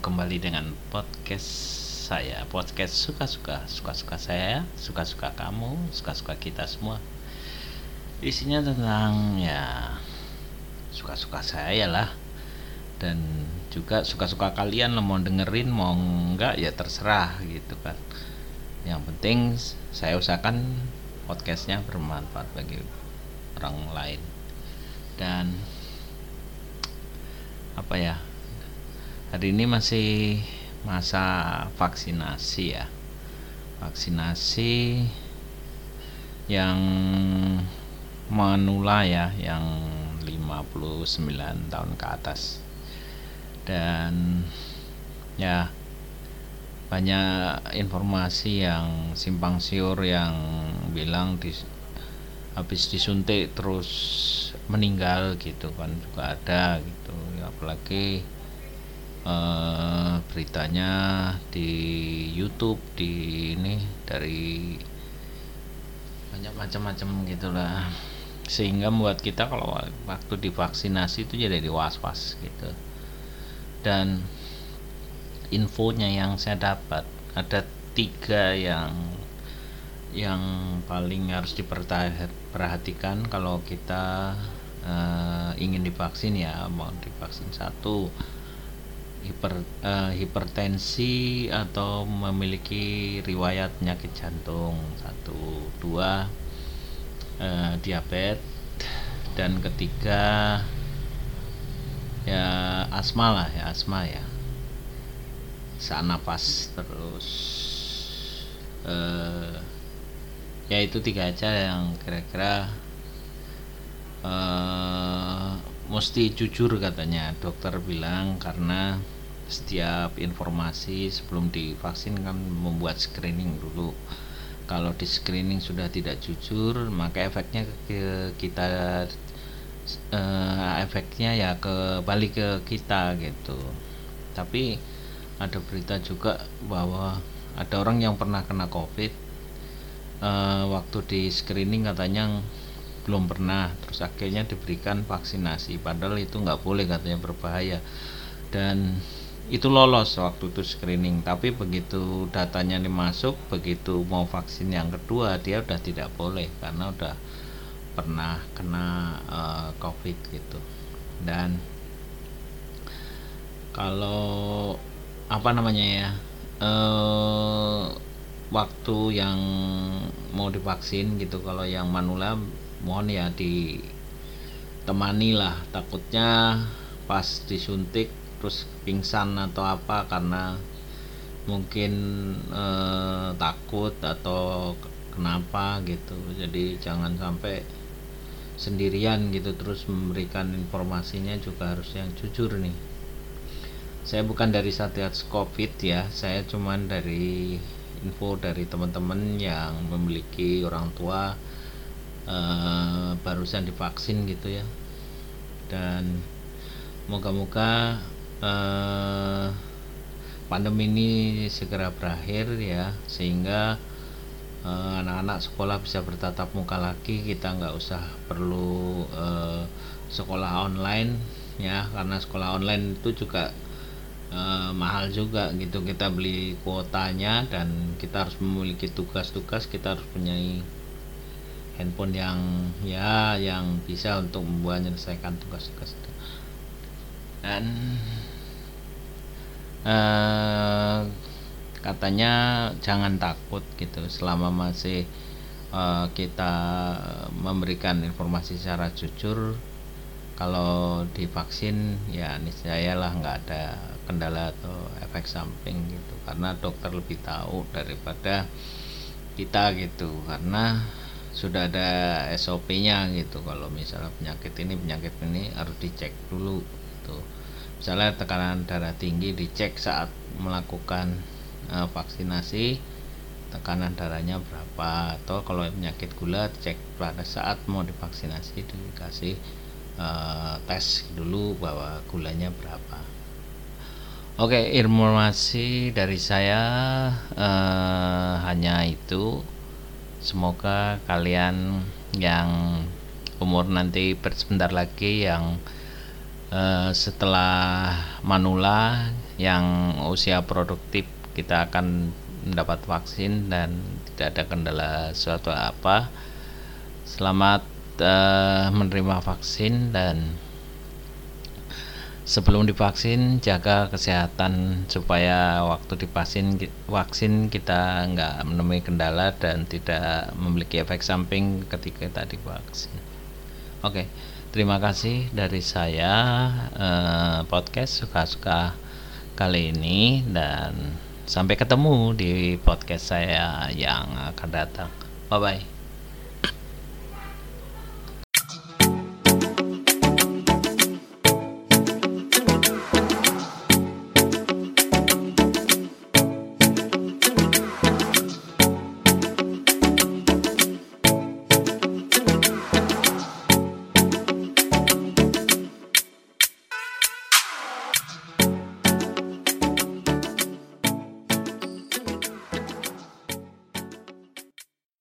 kembali dengan podcast saya. Podcast suka-suka suka-suka saya suka-suka kamu suka-suka kita semua. Isinya tentang ya suka-suka saya lah. Dan juga suka-suka kalian mau dengerin mau enggak ya terserah gitu kan. Yang penting saya usahakan podcastnya bermanfaat bagi orang lain. Dan apa ya? Hari ini masih masa vaksinasi ya. Vaksinasi yang menula ya yang 59 tahun ke atas. Dan ya banyak informasi yang simpang siur yang bilang di habis disuntik terus meninggal gitu kan juga ada gitu apalagi uh, beritanya di YouTube di ini dari banyak macam-macam gitulah. Sehingga membuat kita kalau waktu divaksinasi itu jadi was-was gitu. Dan infonya yang saya dapat ada tiga yang yang paling harus diperhatikan kalau kita uh, ingin divaksin ya mau divaksin satu. Hiper, uh, hipertensi atau memiliki riwayat penyakit jantung satu. Dua uh, diabetes. Dan ketiga ya asma lah ya asma ya. Saat nafas terus. Uh, ya itu tiga aja yang kira-kira uh, mesti jujur katanya. Dokter bilang karena setiap informasi sebelum divaksin kan membuat screening dulu. Kalau di screening sudah tidak jujur maka efeknya ke kita uh, efeknya ya ke balik ke kita gitu. Tapi ada berita juga bahwa ada orang yang pernah kena covid uh, waktu di screening katanya belum pernah. Terus akhirnya diberikan vaksinasi. Padahal itu nggak boleh katanya berbahaya. Dan itu lolos waktu itu screening. Tapi begitu datanya dimasuk begitu mau vaksin yang kedua dia udah tidak boleh. Karena udah pernah kena uh, covid gitu. Dan kalau apa namanya ya uh, waktu yang mau divaksin gitu. Kalau yang manula mohon ya ditemani lah takutnya pas disuntik terus pingsan atau apa karena mungkin eh, takut atau kenapa gitu. Jadi jangan sampai sendirian gitu. Terus memberikan informasinya juga harus yang jujur nih. Saya bukan dari Satgas Covid ya. Saya cuman dari info dari teman-teman yang memiliki orang tua eh, barusan divaksin gitu ya. Dan moga-moga eh, pandemi ini segera berakhir ya sehingga eh, anak-anak eh, sekolah bisa bertatap muka lagi. Kita nggak usah perlu eh, sekolah online ya karena sekolah online itu juga eh, mahal juga gitu. Kita beli kuotanya dan kita harus memiliki tugas-tugas kita harus punya handphone yang ya yang bisa untuk membuat menyelesaikan tugas-tugas itu. Dan uh, katanya jangan takut gitu selama masih uh, kita memberikan informasi secara jujur kalau divaksin ya niscaya lah nggak ada kendala atau efek samping gitu. Karena dokter lebih tahu daripada kita gitu. Karena sudah ada SOP-nya gitu. Kalau misalnya penyakit ini penyakit ini harus dicek dulu gitu. Misalnya tekanan darah tinggi dicek saat melakukan uh, vaksinasi tekanan darahnya berapa. Atau kalau penyakit gula cek pada saat mau divaksinasi dikasih uh, tes dulu bahwa gulanya berapa. Oke informasi dari saya uh, hanya itu semoga kalian yang umur nanti sebentar lagi yang Eh, setelah manula yang usia produktif kita akan mendapat vaksin dan tidak ada kendala suatu apa. Selamat uh, menerima vaksin dan sebelum divaksin jaga kesehatan supaya waktu divaksin vaksin kita nggak menemui kendala dan tidak memiliki efek samping ketika kita divaksin. Oke terima kasih dari saya eh, podcast suka-suka kali ini dan sampai ketemu di podcast saya yang akan datang. Bye bye